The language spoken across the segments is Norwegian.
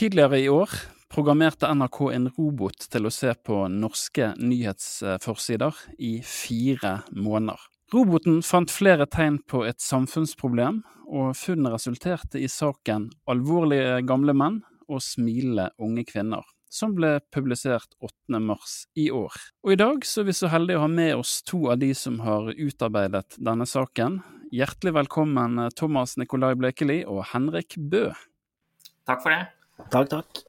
Tidligere i år programmerte NRK en robot til å se på norske nyhetsforsider i fire måneder. Roboten fant flere tegn på et samfunnsproblem, og funnet resulterte i saken Alvorlige gamle menn og smilende unge kvinner, som ble publisert 8. mars i år. Og i dag så er vi så heldige å ha med oss to av de som har utarbeidet denne saken. Hjertelig velkommen Thomas Nikolai Blekeli og Henrik Bø. Takk for det. Takk, takk.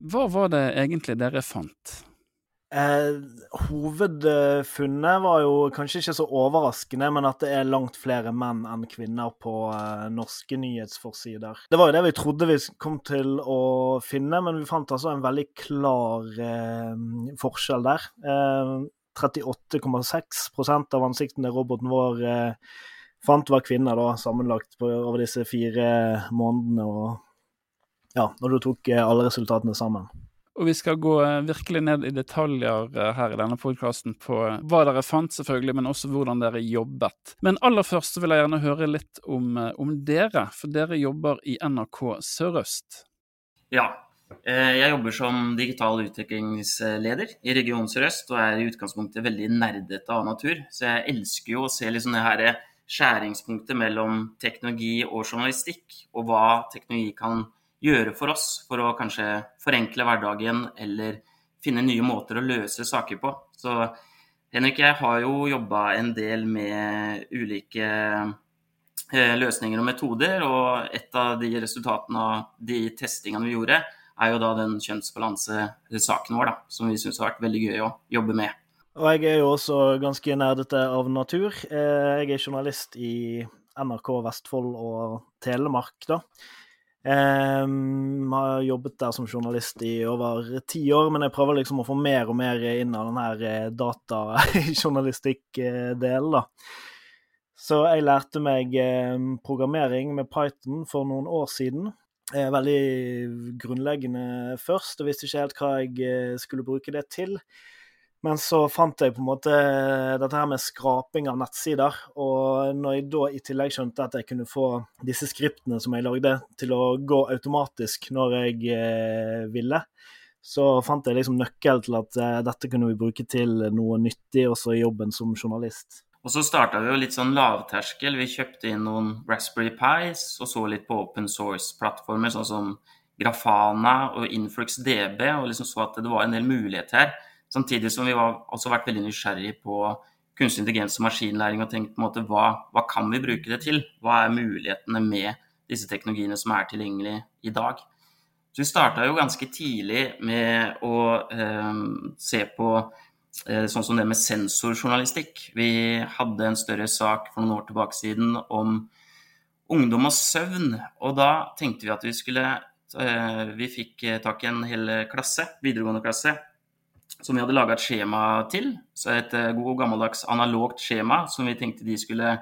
Hva var det egentlig dere fant? Eh, hovedfunnet var jo kanskje ikke så overraskende, men at det er langt flere menn enn kvinner på eh, norske nyhetsforsider. Det var jo det vi trodde vi kom til å finne, men vi fant altså en veldig klar eh, forskjell der. 38,6% av ansiktene roboten vår fant var kvinner, da, sammenlagt på, over disse fire månedene. og ja, når du tok eh, alle resultatene sammen. Og vi skal gå eh, virkelig ned i detaljer eh, her i denne podkasten på hva dere fant, selvfølgelig, men også hvordan dere jobbet. Men aller først vil jeg gjerne høre litt om, om dere, for dere jobber i NRK Sør-Øst. Ja, jeg jobber som digital utviklingsleder i Region Sør-Øst, og er i utgangspunktet veldig nerdete av natur. Så jeg elsker jo å se liksom det her skjæringspunktet mellom teknologi og journalistikk, og hva teknologi kan gjøre gjøre for oss for å kanskje forenkle hverdagen eller finne nye måter å løse saker på. Så Henrik jeg har jo jobba en del med ulike eh, løsninger og metoder, og et av de resultatene av de testingene vi gjorde, er jo da den kjønnsbalansesaken vår, da, som vi syns har vært veldig gøy å jobbe med. Og jeg er jo også ganske nerdete av natur. Eh, jeg er journalist i NRK Vestfold og Telemark, da. Um, har jobbet der som journalist i over ti år, men jeg prøver liksom å få mer og mer inn av den her eh, datajournalistikk-delen, da. Så jeg lærte meg programmering med Python for noen år siden. Eh, veldig grunnleggende først, og visste ikke helt hva jeg eh, skulle bruke det til. Men så fant jeg på en måte dette her med skraping av nettsider. Og når jeg da i tillegg skjønte at jeg kunne få disse skriptene som jeg lagde, til å gå automatisk når jeg eh, ville, så fant jeg liksom nøkkel til at eh, dette kunne vi bruke til noe nyttig også i jobben som journalist. Og så starta vi jo litt sånn lavterskel. Vi kjøpte inn noen Raspberry Pis og så litt på open source-plattformer sånn som Grafana og InfluxDB, og liksom så at det var en del muligheter her Samtidig som vi har også vært veldig nysgjerrig på kunstig intelligens og maskinlæring og tenkt på en måte hva, hva kan vi bruke det til? Hva er mulighetene med disse teknologiene som er tilgjengelige i dag? Så vi starta jo ganske tidlig med å eh, se på eh, sånn som det med sensorjournalistikk. Vi hadde en større sak for noen år tilbake siden om ungdom og søvn. Og da tenkte vi at vi skulle eh, Vi fikk tak i en hel klasse, videregående klasse, som vi hadde laga et skjema til. Så et eh, god gammeldags analogt skjema som vi tenkte de skulle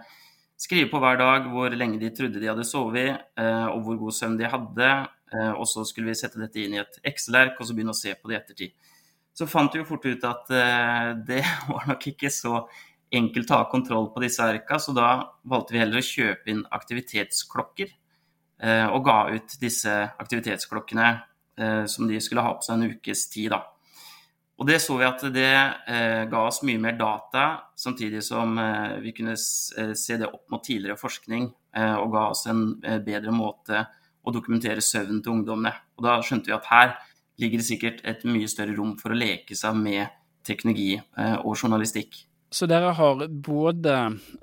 skrive på hver dag hvor lenge de trodde de hadde sovet, eh, og hvor god søvn de hadde. Eh, og så skulle vi sette dette inn i et Excel-ark og så begynne å se på det i ettertid. Så fant vi jo fort ut at det var nok ikke så enkelt å ha kontroll på disse arka, så da valgte vi heller å kjøpe inn aktivitetsklokker. Og ga ut disse aktivitetsklokkene som de skulle ha på seg en ukes tid. da. Og det så vi at det eh, ga oss mye mer data, samtidig som eh, vi kunne eh, se det opp mot tidligere forskning, eh, og ga oss en eh, bedre måte å dokumentere søvnen til ungdommene. Og da skjønte vi at her ligger det sikkert et mye større rom for å leke seg med teknologi eh, og journalistikk. Så dere har både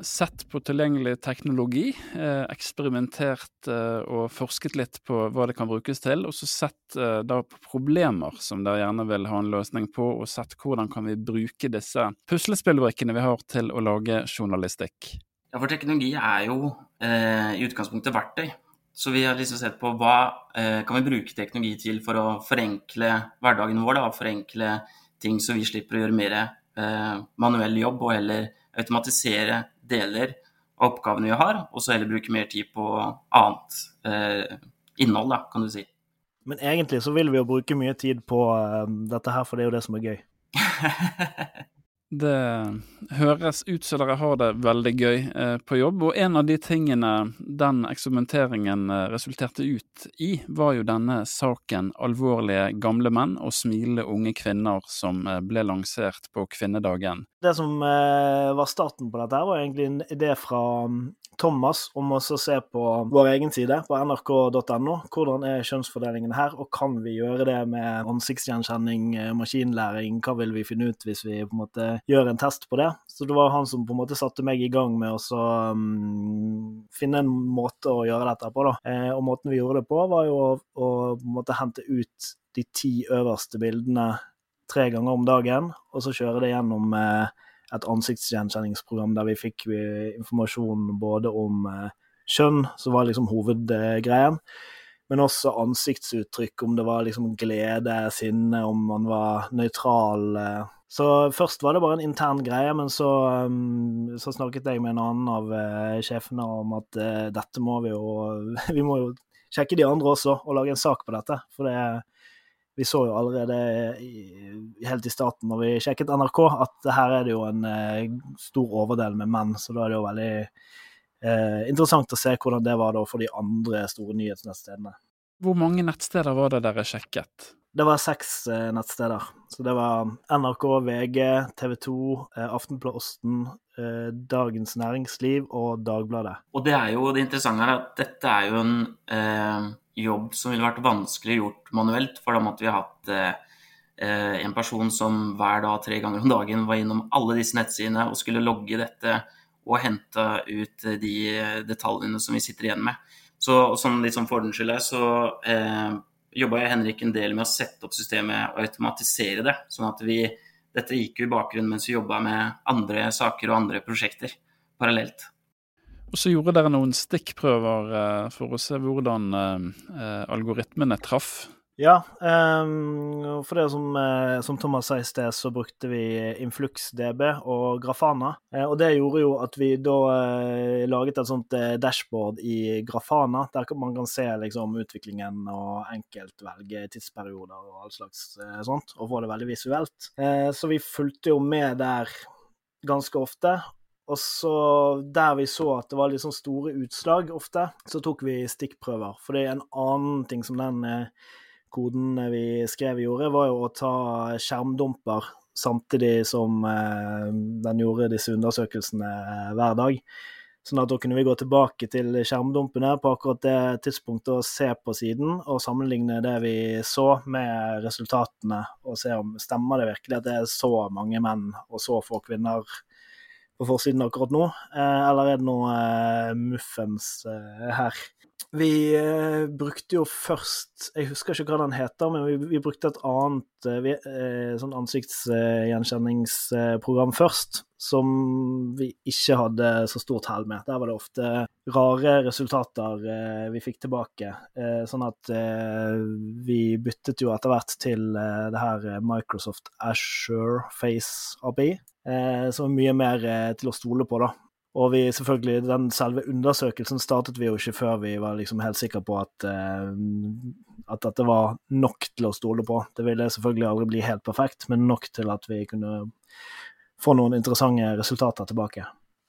sett på tilgjengelig teknologi, eh, eksperimentert eh, og forsket litt på hva det kan brukes til, og så sett eh, da på problemer som dere gjerne vil ha en løsning på, og sett hvordan kan vi bruke disse puslespillbrikkene vi har til å lage journalistikk. Ja, for teknologi er jo eh, i utgangspunktet verktøy. Så vi har liksom sett på hva eh, kan vi bruke teknologi til for å forenkle hverdagen vår, da, forenkle ting så vi slipper å gjøre mer manuell jobb og heller automatisere deler av oppgavene vi har, og så heller bruke mer tid på annet eh, innhold, da, kan du si. Men egentlig så vil vi jo bruke mye tid på uh, dette her, for det er jo det som er gøy. Det høres ut som dere har det veldig gøy eh, på jobb, og en av de tingene den eksperimenteringen eh, resulterte ut i, var jo denne saken 'Alvorlige gamle menn og smilende unge kvinner', som eh, ble lansert på kvinnedagen. Det som var starten på dette, var egentlig en idé fra mm, Thomas om å se på vår egen side, på nrk.no. Hvordan er kjønnsfordelingen her, og kan vi gjøre det med ansiktsgjenkjenning, maskinlæring? Hva vil vi finne ut hvis vi på en måte gjør en test på det? Så det var han som på en måte satte meg i gang med å um, finne en måte å gjøre dette på. da. Eh, og måten vi gjorde det på, var jo å, å måte hente ut de ti øverste bildene tre ganger om dagen, og så kjøre det gjennom eh, et ansiktsgjenkjenningsprogram der vi fikk informasjon både om eh, kjønn, som var liksom hovedgreien, men også ansiktsuttrykk, om det var liksom glede, sinne, om man var nøytral. Eh. Så først var det bare en intern greie, men så, um, så snakket jeg med en annen av uh, sjefene om at uh, dette må vi jo Vi må jo sjekke de andre også, og lage en sak på dette. For det, vi så jo allerede helt i starten når vi sjekket NRK, at her er det jo en eh, stor overdel med menn. Så da er det jo veldig eh, interessant å se hvordan det var da for de andre store nyhetsnettstedene. Hvor mange nettsteder var det dere sjekket? Det var seks eh, nettsteder. Så det var NRK, VG, TV 2, eh, Aftenposten, eh, Dagens Næringsliv og Dagbladet. Og det er jo det interessante her at dette er jo en eh jobb som ville vært vanskelig gjort manuelt. For da måtte vi hatt eh, en person som hver dag tre ganger om dagen var innom alle disse nettsidene og skulle logge dette og hente ut de detaljene som vi sitter igjen med. Så sånn litt sånn for den skyld så eh, jobba jeg Henrik en del med å sette opp systemet og automatisere det. Sånn at vi Dette gikk jo i bakgrunnen mens vi jobba med andre saker og andre prosjekter parallelt. Og så gjorde dere noen stikkprøver uh, for å se hvordan uh, algoritmene traff. Ja, um, for det som, uh, som Thomas sa i sted, så brukte vi InfluxDB og Grafana. og det gjorde jo at vi da laget et sånt dashboard i Grafana, der man kan se liksom, utviklingen og enkelt tidsperioder og all slags sånt, og få det veldig visuelt. så vi fulgte jo med der ganske ofte. Og så der vi så at det var litt sånn store utslag ofte, så tok vi stikkprøver. For det er en annen ting som den eh, koden vi skrev gjorde, var jo å ta skjermdumper samtidig som eh, den gjorde disse undersøkelsene eh, hver dag. Sånn at da kunne vi gå tilbake til skjermdumpene på akkurat det tidspunktet og se på siden, og sammenligne det vi så med resultatene, og se om stemmer det virkelig at det er så mange menn og så få kvinner på forsiden akkurat nå, eh, eller er det noe muffens her? Vi brukte jo først Jeg husker ikke hva den heter, men vi, vi brukte et annet vi, sånn ansiktsgjenkjenningsprogram først, som vi ikke hadde så stort hell med. Der var det ofte rare resultater vi fikk tilbake. sånn at vi byttet jo etter hvert til det her Microsoft Ashore Face API, eh, som er mye mer eh, til å stole på, da. Og vi selvfølgelig, den selve undersøkelsen startet vi jo ikke før vi var liksom helt sikre på at, eh, at dette var nok til å stole på. Det ville selvfølgelig aldri bli helt perfekt, men nok til at vi kunne få noen interessante resultater tilbake.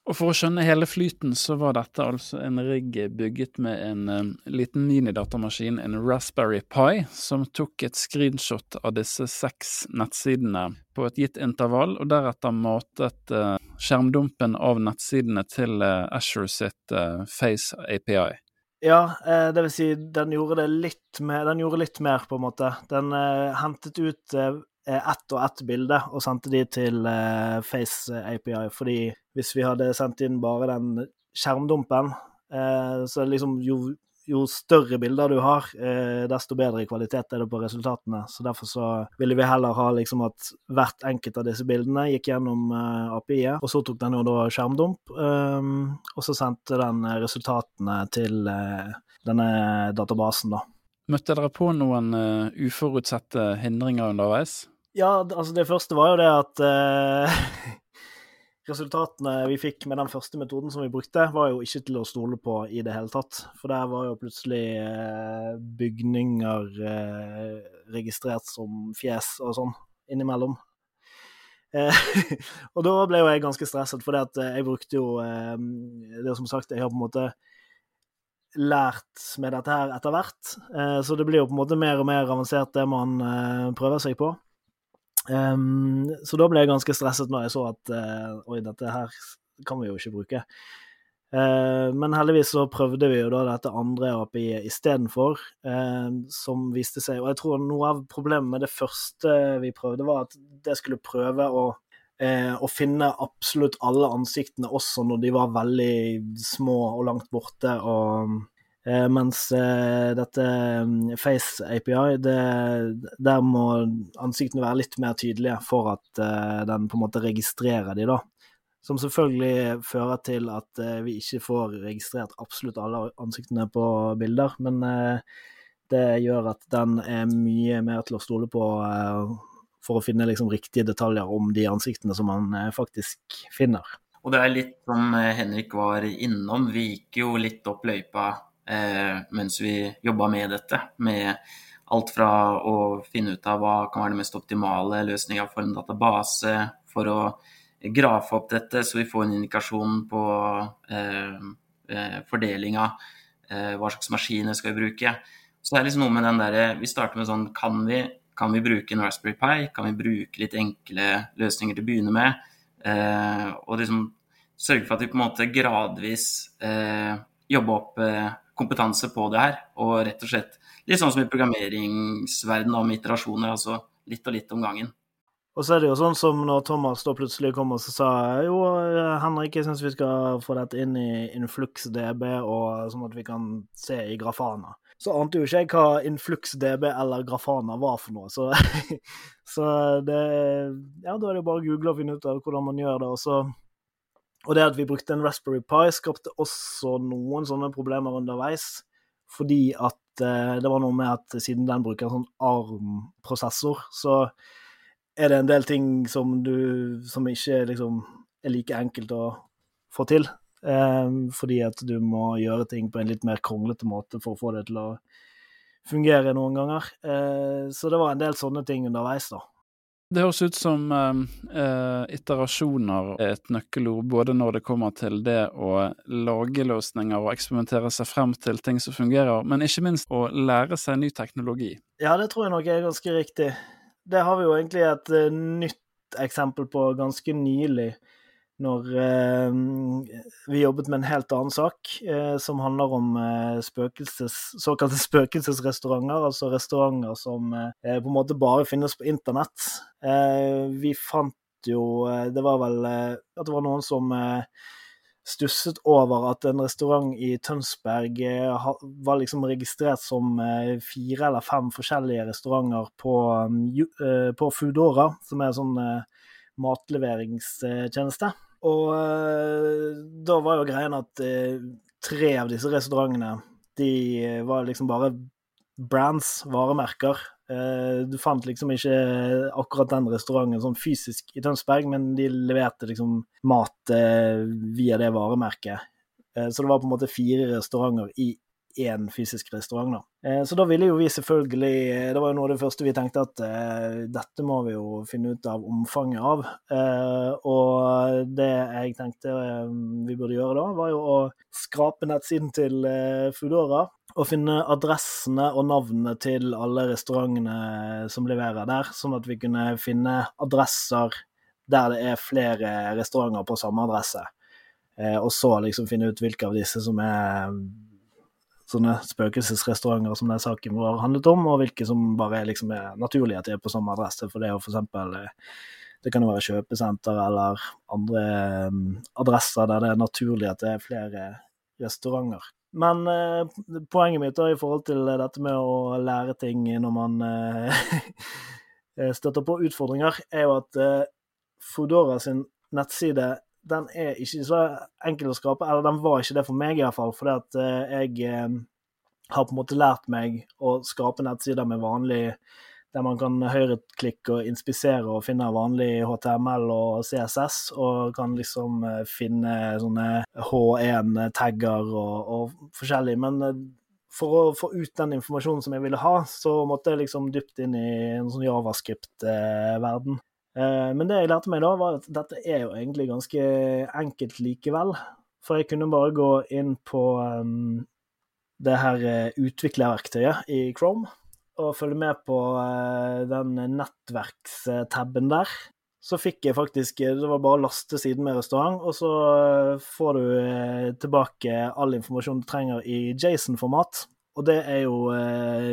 Og For å skjønne hele flyten, så var dette altså en rigg bygget med en um, liten minidatamaskin, en Raspberry Pi, som tok et screenshot av disse seks nettsidene på et gitt intervall, og deretter matet uh, skjermdumpen av nettsidene til uh, Asher sitt uh, Face API. Ja, det vil si, den gjorde det litt mer, den gjorde litt mer, på en måte. Den hentet ut Eh, ett og ett bilde og sendte de til eh, Face API. Fordi hvis vi hadde sendt inn bare den skjermdumpen, eh, så liksom jo, jo større bilder du har, desto bedre kvalitet er det på resultatene. Så derfor så ville vi heller ha liksom at hvert enkelt av disse bildene gikk gjennom API-et, og så tok den jo da skjermdump, og så sendte den resultatene til denne databasen, da. Møtte dere på noen uforutsette hindringer underveis? Ja, altså det første var jo det at eh, resultatene vi fikk med den første metoden som vi brukte, var jo ikke til å stole på i det hele tatt. For der var jo plutselig eh, bygninger eh, registrert som fjes og sånn innimellom. og da ble jo jeg ganske stresset, for jeg brukte jo Det er som sagt, jeg har på en måte lært med dette her etter hvert. så det blir jo på en måte mer og mer avansert det man prøver seg på. Så da ble jeg ganske stresset når jeg så at oi, dette her kan vi jo ikke bruke. Uh, men heldigvis så prøvde vi jo da dette andre API-et istedenfor, uh, som viste seg Og jeg tror noe av problemet med det første vi prøvde, var at det skulle prøve å, å finne absolutt alle ansiktene, også når de var veldig små og langt borte. og mens dette mm, Face API, det, der må ansiktene være litt mer tydelige for at den på en måte registrerer de, da. Som selvfølgelig fører til at eh, vi ikke får registrert absolutt alle ansiktene på bilder, men eh, det gjør at den er mye mer til å stole på eh, for å finne liksom riktige detaljer om de ansiktene som man faktisk finner. Og det er litt som Henrik var innom, vi gikk jo litt opp løypa eh, mens vi jobba med dette. Med alt fra å finne ut av hva kan være den mest optimale løsninga for en database, for å grafe opp dette, så vi får en indikasjon på eh, eh fordelinga. Eh, hva slags maskiner skal vi bruke? Så det er liksom noe med den derre Vi starter med sånn kan vi, kan vi bruke en Raspberry Pi? Kan vi bruke litt enkle løsninger til å begynne med? Eh, og liksom sørge for at vi på en måte gradvis eh, jobber opp eh, kompetanse på det her. Og rett og slett litt sånn som i programmeringsverdenen om iterasjoner, altså litt og litt om gangen. Og så er det jo sånn som når Thomas da plutselig kom og sa jo, Henrik, jeg syns vi skal få dette inn i InfluxDB, og sånn at vi kan se i Grafana. Så ante jo ikke jeg hva InfluxDB eller Grafana var for noe, så, så det Ja, da er det bare å google og finne ut av hvordan man gjør det. Og, så, og det at vi brukte en Raspberry Pi, skapte også noen sånne problemer underveis. Fordi at eh, det var noe med at siden den bruker en sånn ARM-prosessor, så er det en del ting som du som ikke liksom er like enkelt å få til. Eh, fordi at du må gjøre ting på en litt mer kronglete måte for å få det til å fungere noen ganger. Eh, så det var en del sånne ting underveis, da. Det høres ut som eh, iterasjoner er et nøkkelord, både når det kommer til det å lage løsninger og eksperimentere seg frem til ting som fungerer, men ikke minst å lære seg ny teknologi. Ja, det tror jeg nok er ganske riktig det har vi jo egentlig et uh, nytt eksempel på ganske nylig. Når eh, vi jobbet med en helt annen sak eh, som handler om spøkelses, såkalte spøkelsesrestauranter. Altså restauranter som på en måte bare finnes på internett. vi fant jo Det var vel at det var noen som stusset over at en restaurant i Tønsberg eh, var liksom registrert som eh, fire eller fem forskjellige restauranter på, eh, på Foodora, som er en sånn matleveringstjeneste. Og da var jo greien at tre av disse restaurantene de var liksom bare brands, varemerker, Eh, du fant liksom ikke akkurat den restauranten sånn fysisk i Tønsberg, men de leverte liksom mat eh, via det varemerket. Eh, så det var på en måte fire restauranter i én fysisk restaurant. da. Så da ville jo vi selvfølgelig Det var jo noe av det første vi tenkte at dette må vi jo finne ut av omfanget av. og det jeg tenkte vi burde gjøre da, var jo å skrape nettsiden til Foodora å finne adressene og navnene til alle restaurantene som leverer der, sånn at vi kunne finne adresser der det er flere restauranter på samme adresse. Eh, og så liksom finne ut hvilke av disse som er sånne spøkelsesrestauranter som den saken vår handlet om, og hvilke som bare liksom er naturlig at de er på samme adresse. For det er jo eksempel eh, det kan jo være kjøpesenter eller andre um, adresser der det er naturlig at det er flere restauranter. Men eh, poenget mitt da, i forhold til dette med å lære ting når man eh, støtter på utfordringer, er jo at eh, Fodora sin nettside den er ikke så enkel å skape, eller den var ikke det for meg i hvert fall. Fordi at uh, jeg eh, har på en måte lært meg å skape nettsider med vanlig der man kan høyreklikke og inspisere og finne vanlig HTML og CSS, og kan liksom eh, finne sånne H1-tagger og, og, forskjellig. Men for å få ut den informasjonen som jeg ville ha, så måtte jeg liksom dypt inn i en sånn javascript-verden. Eh, men det jeg lærte meg da, var at dette er jo egentlig ganske enkelt likevel. For jeg kunne bare gå inn på um, det her uh, utviklerverktøyet i Chrome og følge med på uh, den nettverkstabben der. Så fikk jeg faktisk Det var bare å laste siden med restaurant, og så får du tilbake all informasjon du trenger i Jason-format. Og det er jo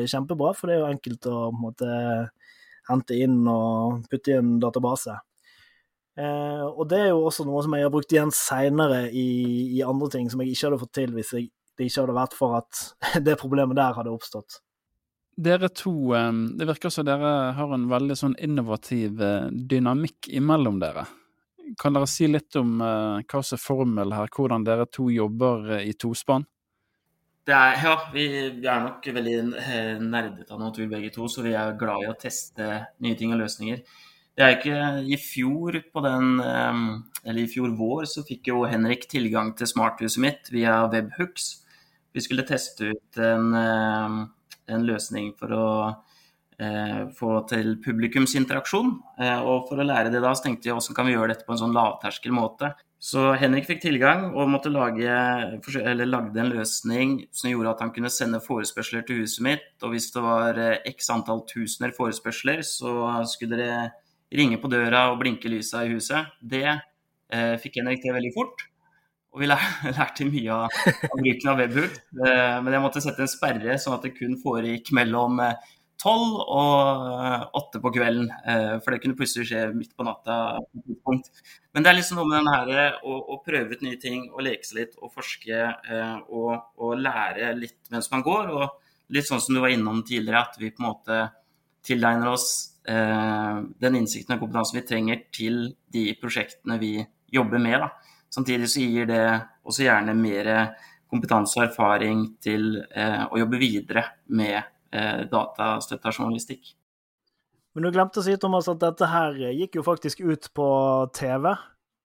kjempebra, for det er jo enkelt å på en måte hente inn og putte i en database. Eh, og det er jo også noe som jeg har brukt igjen seinere i, i, andre ting som jeg ikke hadde fått til hvis jeg, det ikke hadde vært for at det problemet der hadde oppstått. Dere to, eh, det virker som dere har en veldig sånn innovativ eh, dynamikk imellom dere. Kan dere si litt om eh, hva som er formelen her, hvordan dere to jobber i tospann? Er, ja, vi, vi, er nok veldig nerdete av natur begge to, så vi er glad i å teste nye ting og løsninger. Det er ikke I fjor på den, eller i fjor vår så fikk jo Henrik tilgang til smarthuset mitt via webhooks. Vi skulle teste ut en, en løsning for å eh, få til publikumsinteraksjon. Eh, og for å lære det da, så tenkte jeg hvordan kan vi gjøre dette på en sånn lavterskel måte. Så Henrik fikk tilgang og måtte lage, lagde en løsning som gjorde at han kunne sende forespørsler til huset mitt. Og hvis det var eh, x antall tusener forespørsler, så skulle dere ringe på døra og blinke lysa i huset. Det eh, fikk Henrik til veldig fort. Og vi lærte mye av, bruken av webhook. Eh, men jeg måtte sette en sperre, sånn at det kun foregikk mellom eh, tolv og eh, åtte på kvelden. Eh, for det kunne plutselig skje midt på natta. Men det er liksom noe med den her eh, å, å, prøve ut nye ting og leke seg litt og forske og, og, lære litt mens man går. Og litt sånn som du var innom tidligere, at vi på en måte tilegner oss den innsikten og kompetansen vi trenger til de prosjektene vi jobber med. Da. Samtidig så gir det også gjerne mer kompetanse og erfaring til å jobbe videre med eh, datastøtta journalistikk. Men du glemte å si, Thomas, at dette her gikk jo faktisk ut på TV.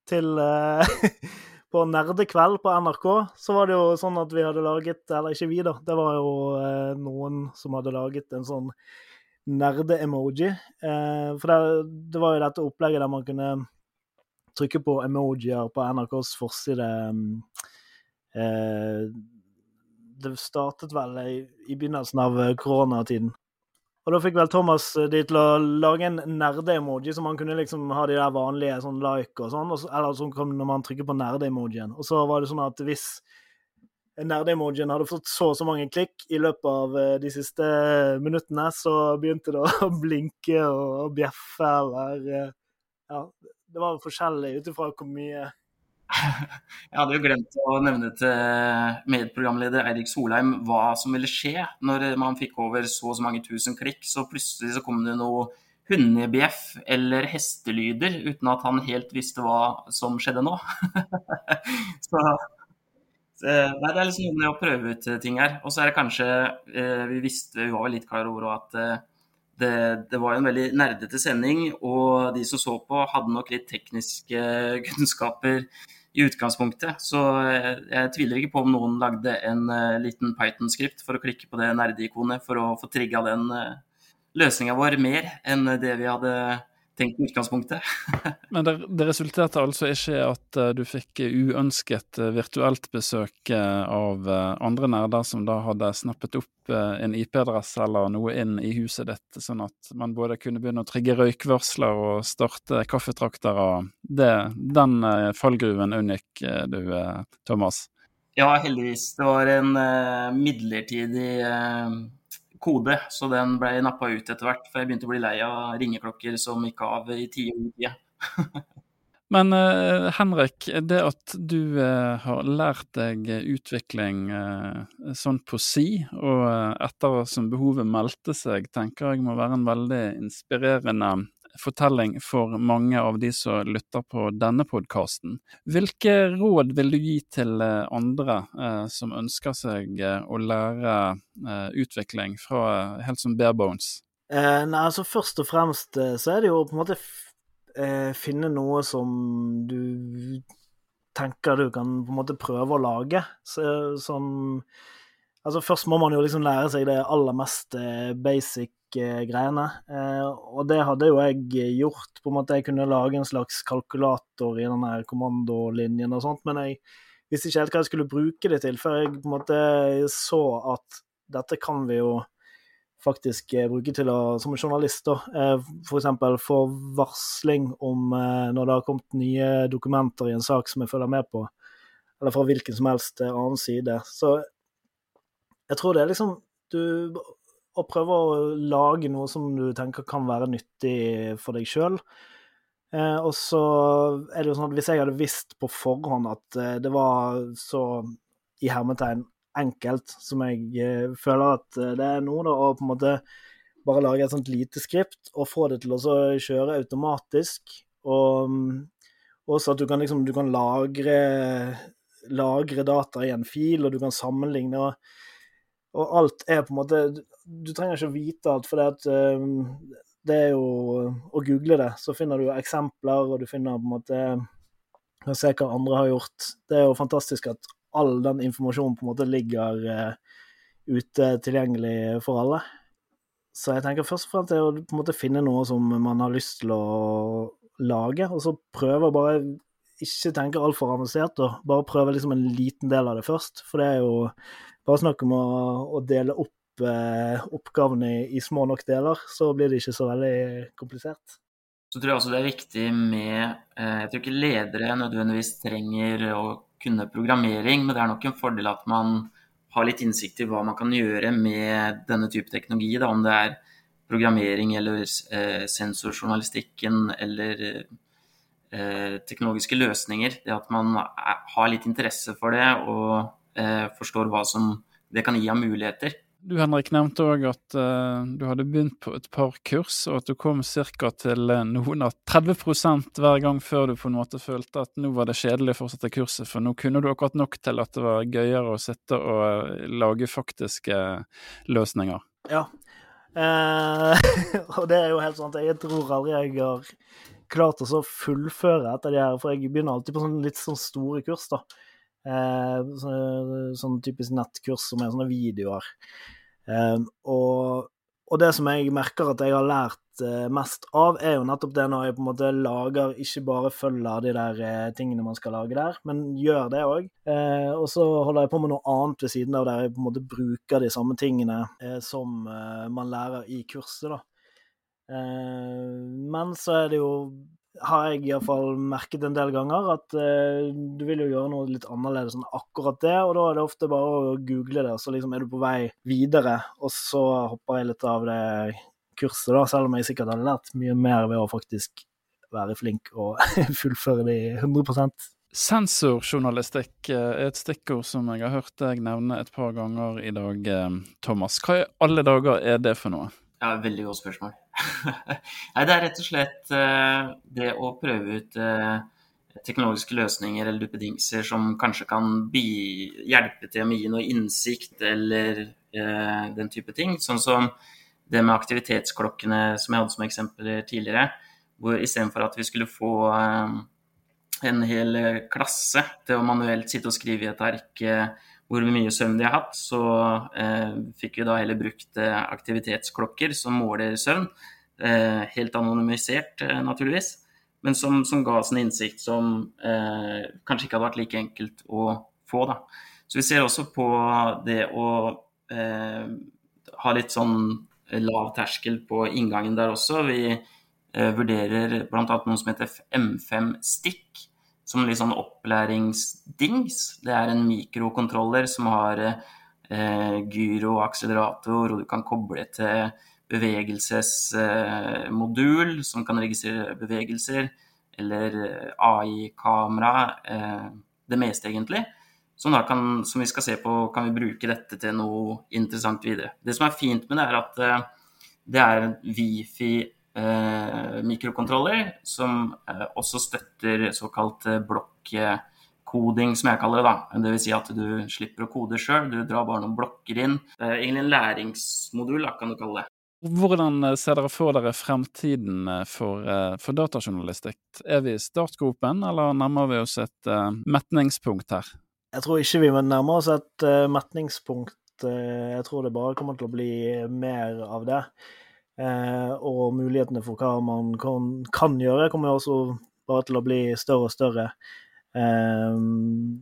Til eh, På Nerdekveld på NRK så var det jo sånn at vi hadde laget Eller ikke vi, da. Det var jo eh, noen som hadde laget en sånn nerde-emoji. Eh, for det, det, var jo dette opplegget der man kunne trykke på emojier på NRKs forside. Eh, det startet vel i, i begynnelsen av eh, koronatiden. Og da fikk vel Thomas eh, de til å lage en nerde-emoji, så man kunne liksom ha de der vanlige sånn like og sånn, eller sånn når man trykker på nerde-emojien. Og så var det sånn at hvis nerde-emojien hadde fått så og så mange klikk i løpet av eh, de siste minuttene, så begynte det å blinke og bjeffe eller Ja, det var forskjellig ut ifra hvor mye Jeg hadde jo glemt å nevne til medprogramleder Eirik Solheim hva som ville skje når man fikk over så og så mange tusen klikk. Så plutselig så kom det noe hundebjeff eller hestelyder uten at han helt visste hva som skjedde nå. så det er liksom noe med å prøve ut ting her. Og så er det kanskje eh, Vi visste, vi var litt klar over at eh, det, det, var en veldig nerdete sending, og de som så på, hadde nok litt tekniske kunnskaper i utgangspunktet. Så jeg, jeg, tviler ikke på om noen lagde en uh, liten Python-skript for å klikke på det nerdeikonet for å få trigga den uh, eh, løsninga vår mer enn det vi hadde tenkt i utgangspunktet. Men det, det, resulterte altså ikke i at uh, du fikk uønsket uh, virtuelt besøk uh, av andre nerder som da hadde snappet opp en IP-adresse eller noe inn i huset ditt, sånn at man både kunne begynne å trigge røykvarsler og starte kaffetraktere. Det, den fallgruven unngikk du, Thomas? Ja, heldigvis. Det var en midlertidig kode, så den ble nappa ut etter hvert. For jeg begynte å bli lei av ringeklokker som gikk av i tide og utide. Men uh, Henrik, det at du uh, har lært deg utvikling uh, sånn på si, og etter som behovet meldte seg, tenker jeg må være en veldig inspirerende fortelling for mange av de som lytter på denne podkasten. Hvilke råd vil du gi til eh, andre eh, som ønsker seg eh, å lære eh, utvikling fra eh, helt som bare bones? Eh, nei, altså Først og fremst så er det jo på en måte finne noe som du tenker du kan på en måte prøve å lage. Så, som Altså, først må man jo liksom lære seg det aller mest basic greiene. Og det hadde jo jeg gjort. på en måte Jeg kunne lage en slags kalkulator i den her kommandolinjen og sånt, men jeg visste ikke helt hva jeg skulle bruke det til, før jeg på en måte så at dette kan vi jo faktisk eh, bruke til å, som journalist, da, eh, f.eks. få varsling om eh, når det har kommet nye dokumenter i en sak som jeg følger med på, eller fra hvilken som helst annen side. Så jeg tror det er liksom du Å prøve å lage noe som du tenker kan være nyttig for deg sjøl. Eh, og så er det jo sånn at hvis jeg hadde visst på forhånd at eh, det var så i hermetegn enkelt som jeg eh, føler at eh, det er nå, da, å på en måte bare lage et sånt lite skript og få det til å kjøre automatisk. Og også at du kan liksom du kan lagre, lagre data i en fil, og du kan sammenligne. Og, og alt er på en måte Du trenger ikke vite alt, for det, at, um, det er jo å google det. Så finner du eksempler, og du finner på en måte å se hva andre har gjort. Det er jo fantastisk at all den informasjonen på en måte ligger ute tilgjengelig for alle. Så jeg tenker først og fremst er å på en måte finne noe som man har lyst til å lage, og så prøve å bare ikke tenke altfor avansert, og bare prøve liksom en liten del av det først. For det er jo bare snakk om å, å dele opp eh, oppgavene i, i, små nok deler, så blir det ikke så veldig komplisert. Så tror jeg også det er viktig med eh, Jeg tror ikke ledere nødvendigvis trenger å kunne programmering, men det er nok en fordel at man har litt innsikt i hva man kan gjøre med denne type teknologi. Da, om det er programmering eller eh, sensorjournalistikken eller eh, teknologiske løsninger. Det at man er, har litt interesse for det og eh, forstår hva som det kan gi av muligheter. Du Henrik nevnte òg at uh, du hadde begynt på et par kurs, og at du kom ca. til uh, noen av 30 hver gang før du på en måte følte at nå var det kjedelig å fortsette kurset, for nå kunne du akkurat nok til at det var gøyere å sitte og lage faktiske løsninger. Ja, og det er jo helt sant. Jeg tror aldri jeg har klart å fullføre etter de her, for jeg begynner alltid på sånn litt sånn store kurs, da. Eh, sånn, sånn typisk nettkurs som er sånne videoer. Eh, og, og, det som jeg merker at jeg har lært eh, mest av, er jo nettopp det når jeg på en måte lager, ikke bare følger de der eh, tingene man skal lage der, men gjør det òg. Eh, og så holder jeg på med noe annet ved siden av der jeg på en måte bruker de samme tingene eh, som man lærer i kurset, da. men så er det jo har jeg iallfall merket en del ganger, at eh, du vil jo gjøre noe litt annerledes enn akkurat det, og da er det ofte bare å google det, så liksom er du på vei videre, og så hopper jeg litt av det kurset, da, selv om jeg sikkert har lært mye mer ved å faktisk være flink og fullføre det 100 Sensorjournalistikk eh, er et stikkord som jeg har hørt deg nevne et par ganger i dag, eh, Thomas. Hva i alle dager er det for noe? Ja, Veldig godt spørsmål. Nei, det er rett og slett uh, det å prøve ut uh, teknologiske løsninger eller duppedingser som kanskje kan hjelpe til å gi noe innsikt eller uh, den type ting. Sånn som det med aktivitetsklokkene som jeg hadde som eksempler tidligere. Hvor istedenfor at vi skulle få en hel klasse til å manuelt sitte og skrive i et ark hvor mye søvn de har hatt, så eh, fikk vi da heller brukt eh, aktivitetsklokker som måler søvn. Eh, helt anonymisert, eh, naturligvis, men som, som, ga oss en innsikt som eh, kanskje ikke hadde vært like enkelt å få. Da. Så vi ser også på det å eh, ha litt sånn lav terskel på inngangen der også. Vi vurderer bl.a. noe som heter M5 Stick som litt sånn opplæringsdings. Det er en mikrokontroller som har eh, gyro akselerator, og du kan koble til bevegelsesmodul eh, som kan registrere bevegelser, eller eh, AI-kamera. Eh, det meste, egentlig. Som, kan, som, vi skal se på, kan vi bruke dette til noe interessant videre. Det som er fint med det, er at eh, det er en Wifi eh, mikrokontroller som eh, også støtter såkalt blokkoding, som jeg kaller det. da. Dvs. Si at du slipper å kode sjøl, du drar bare noen blokker inn. Det egentlig en læringsmodul, da, kan du kalle det. Hvordan eh, ser dere for dere fremtiden eh, for, for datajournalistikk? Er vi i startgropen, eller nærmer vi oss et uh, metningspunkt her? Jeg tror ikke vi nærmer oss et uh, metningspunkt Uh, jeg tror det bare kommer til å bli mer av det. Og mulighetene for hva man kan, kan gjøre, kommer også bare til å bli større og større.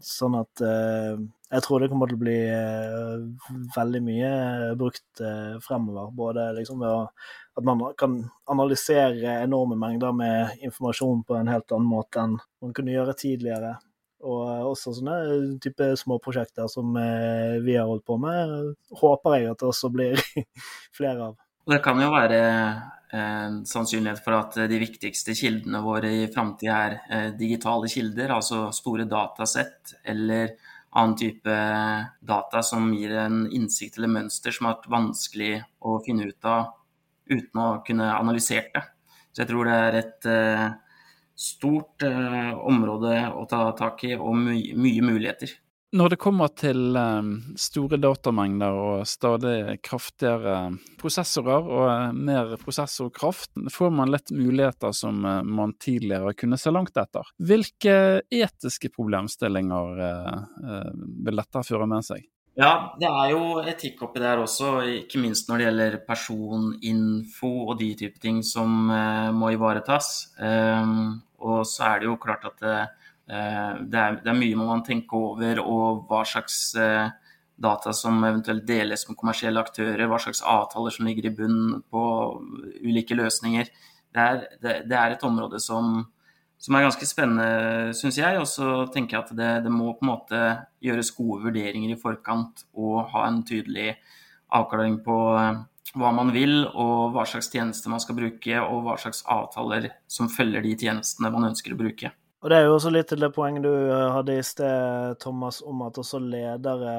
Sånn at jeg tror det kommer til å bli veldig mye brukt fremover. Både liksom ved at man kan analysere enorme mengder med informasjon på en helt annen måte enn man kunne gjøre tidligere. Og også sånne type småprosjekter som vi har holdt på med, håper jeg at det også blir flere av. Det kan jo være en sannsynlighet for at de viktigste kildene våre i framtida er digitale kilder, altså store datasett eller annen type data som gir en innsikt eller mønster som har vært vanskelig å finne ut av uten å kunne analysert det. Så jeg tror det er et stort område å ta tak i og mye muligheter. Når det kommer til store datamengder og stadig kraftigere prosessorer og mer prosessorkraft, får man litt muligheter som man tidligere kunne se langt etter. Hvilke etiske problemstillinger vil dette føre med seg? Ja, det er jo etikk oppi der også, ikke minst når det gjelder personinfo og de type ting som må ivaretas. Og så er det jo klart at det, det, er, det er, mye man må tenke over, og hva slags data som eventuelt deles med kommersielle aktører, hva slags avtaler som ligger i bunnen på ulike løsninger. Det er, det, det er et område som, som, er ganske spennende, syns jeg. Og så tenker jeg at det, må på en måte gjøres gode vurderinger i forkant og ha en tydelig avklaring på hva man vil, og hva slags tjenester man skal bruke, og hva slags avtaler som følger de tjenestene man ønsker å bruke. Og Det er jo også litt til det poenget du hadde i sted, Thomas, om at også ledere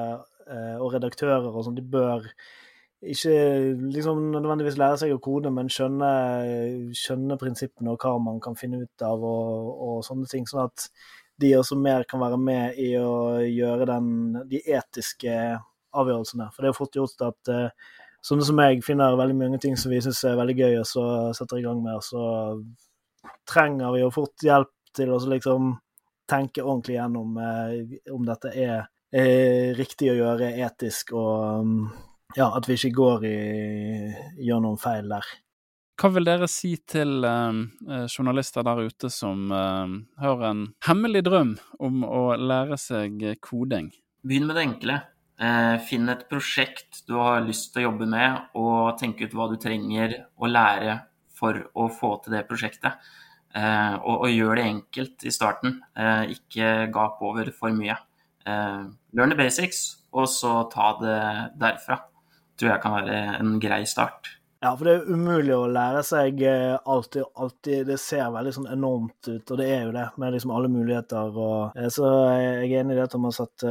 og redaktører og sånn, de bør ikke liksom nødvendigvis lære seg å kode, men skjønne, skjønne prinsippene og hva man kan finne ut av og, og, sånne ting. Sånn at de også mer kan være med i å gjøre den, de etiske avgjørelsene. For det er jo fort gjort at sånne som jeg finner veldig mange ting som vi syns er veldig gøy, og så setter i gang med, og så trenger vi jo fort hjelp til å liksom tenke ordentlig gjennom eh, om dette er eh, riktig å gjøre etisk, og um, ja, at vi ikke går i gjør noen feil der. Hva vil dere si til eh, journalister der ute som eh, har en hemmelig drøm om å lære seg koding? Begynn med det enkle. Eh, finn et prosjekt du har lyst til å jobbe med, og tenk ut hva du trenger å lære for å få til det prosjektet. Eh, og, og, gjør det enkelt i starten. Eh, ikke gap over for mye. Eh, learn the basics, og så ta det derfra. Tror jeg kan være en grei start. Ja, for det er umulig å lære seg alltid. alltid. Det ser veldig sånn enormt ut, og det er jo det, med liksom alle muligheter. Og, så jeg er enig i det, Thomas, at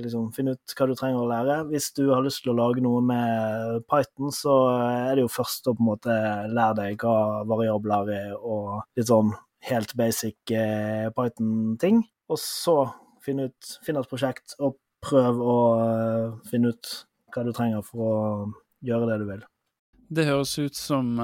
liksom, finn ut hva du trenger å lære. Hvis du har lyst til å lage noe med Python, så er det jo først å på en måte lære deg hva variabler er, og litt sånn helt basic Python-ting. Og så finn ut, finn et prosjekt, og prøv å finne ut hva du trenger for å gjøre det du vil. Det høres ut som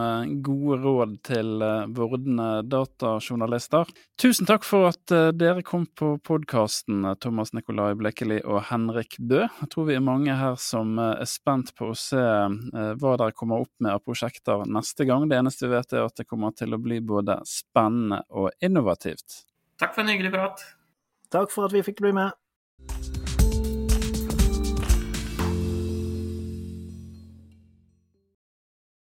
gode råd til vordende datajournalister. Tusen takk for at dere kom på podkasten, Thomas Nikolai Blekkeli og Henrik Bø. Jeg tror vi er mange her som er spent på å se hva dere kommer opp med av prosjekter neste gang. Det eneste vi vet er at det kommer til å bli både spennende og innovativt. Takk for en hyggelig prat. Takk for at vi fikk bli med.